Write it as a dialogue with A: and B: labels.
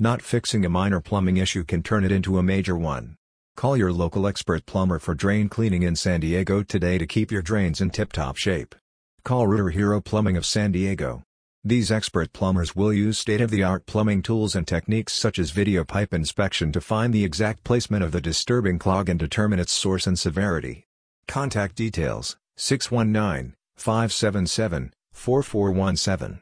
A: Not fixing a minor plumbing issue can turn it into a major one. Call your local expert plumber for drain cleaning in San Diego today to keep your drains in tip-top shape. Call Rooter Hero Plumbing of San Diego. These expert plumbers will use state-of-the-art plumbing tools and techniques such as video pipe inspection to find the exact placement of the disturbing clog and determine its source and severity. Contact details 619 577 4417